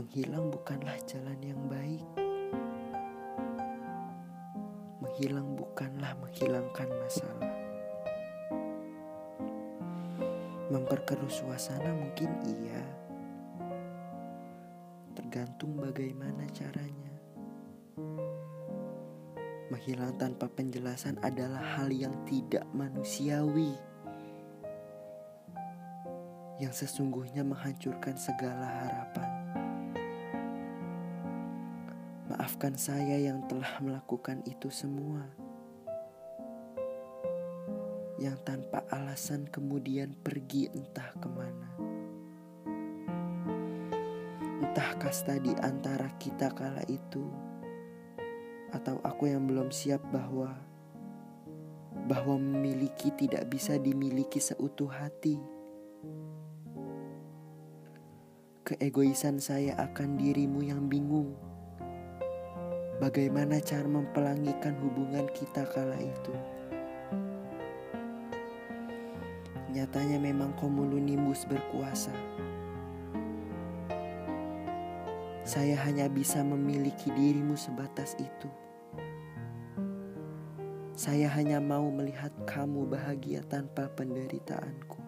Menghilang bukanlah jalan yang baik. Menghilang bukanlah menghilangkan masalah. Memperkeruh suasana mungkin iya. Tergantung bagaimana caranya. Menghilang tanpa penjelasan adalah hal yang tidak manusiawi. Yang sesungguhnya menghancurkan segala harapan. Maafkan saya yang telah melakukan itu semua. Yang tanpa alasan kemudian pergi entah ke mana. Entah kasta di antara kita kala itu, atau aku yang belum siap bahwa bahwa memiliki tidak bisa dimiliki seutuh hati. Keegoisan saya akan dirimu yang bingung bagaimana cara mempelangikan hubungan kita kala itu. Nyatanya memang komulunimbus berkuasa. Saya hanya bisa memiliki dirimu sebatas itu. Saya hanya mau melihat kamu bahagia tanpa penderitaanku.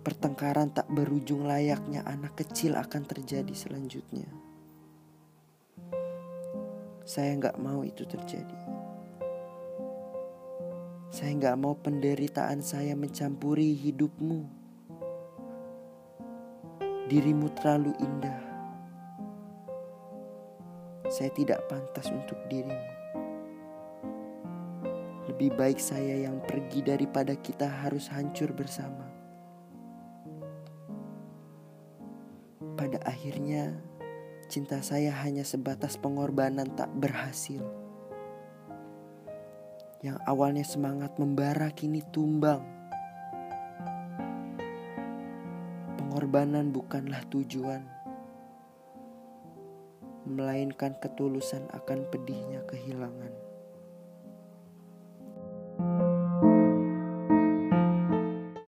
Pertengkaran tak berujung layaknya anak kecil akan terjadi selanjutnya. Saya nggak mau itu terjadi. Saya nggak mau penderitaan saya mencampuri hidupmu. Dirimu terlalu indah. Saya tidak pantas untuk dirimu. Lebih baik saya yang pergi daripada kita harus hancur bersama. Pada akhirnya, cinta saya hanya sebatas pengorbanan tak berhasil. Yang awalnya semangat membara kini tumbang. Pengorbanan bukanlah tujuan, melainkan ketulusan akan pedihnya kehilangan.